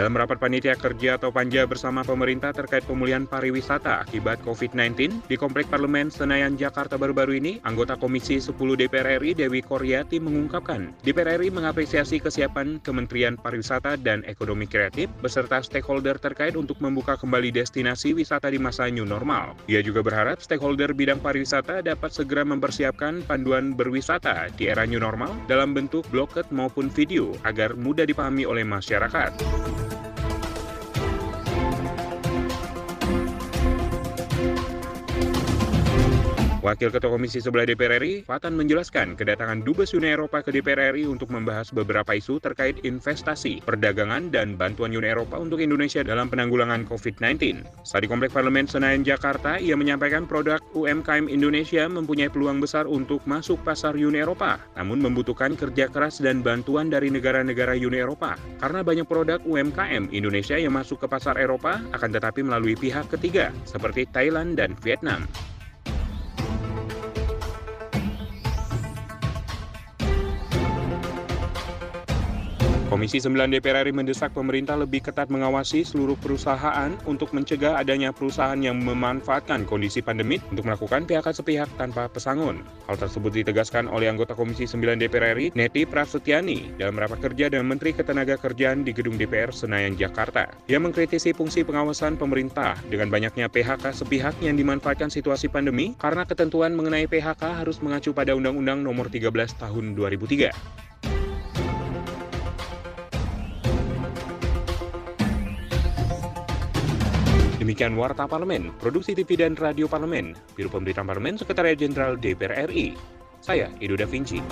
Dalam rapat panitia kerja atau panja bersama pemerintah terkait pemulihan pariwisata akibat COVID-19 di Komplek Parlemen Senayan, Jakarta baru-baru ini, anggota Komisi 10 DPR RI Dewi Koryati mengungkapkan, DPR RI mengapresiasi kesiapan Kementerian Pariwisata dan Ekonomi Kreatif beserta stakeholder terkait untuk membuka kembali destinasi wisata di masa new normal. Ia juga berharap stakeholder bidang pariwisata dapat segera mempersiapkan panduan berwisata di era new normal dalam bentuk bloket maupun video agar mudah dipahami oleh masyarakat. Wakil Ketua Komisi 11 DPR RI, Fatan menjelaskan kedatangan Dubes Uni Eropa ke DPR RI untuk membahas beberapa isu terkait investasi, perdagangan, dan bantuan Uni Eropa untuk Indonesia dalam penanggulangan COVID-19. Saat di Komplek Parlemen Senayan, Jakarta, ia menyampaikan produk UMKM Indonesia mempunyai peluang besar untuk masuk pasar Uni Eropa, namun membutuhkan kerja keras dan bantuan dari negara-negara Uni Eropa. Karena banyak produk UMKM Indonesia yang masuk ke pasar Eropa akan tetapi melalui pihak ketiga, seperti Thailand dan Vietnam. Komisi 9 DPR RI mendesak pemerintah lebih ketat mengawasi seluruh perusahaan untuk mencegah adanya perusahaan yang memanfaatkan kondisi pandemik untuk melakukan PHK sepihak tanpa pesangon. Hal tersebut ditegaskan oleh anggota Komisi 9 DPR RI, Neti Prasetyani, dalam rapat kerja dengan Menteri Ketenagakerjaan di Gedung DPR Senayan, Jakarta. Ia mengkritisi fungsi pengawasan pemerintah dengan banyaknya PHK sepihak yang dimanfaatkan situasi pandemi karena ketentuan mengenai PHK harus mengacu pada Undang-Undang Nomor 13 Tahun 2003. Demikian Warta Parlemen, Produksi TV dan Radio Parlemen, Biro Pemberitaan Parlemen, Sekretariat Jenderal DPR RI. Saya, Edo Da Vinci.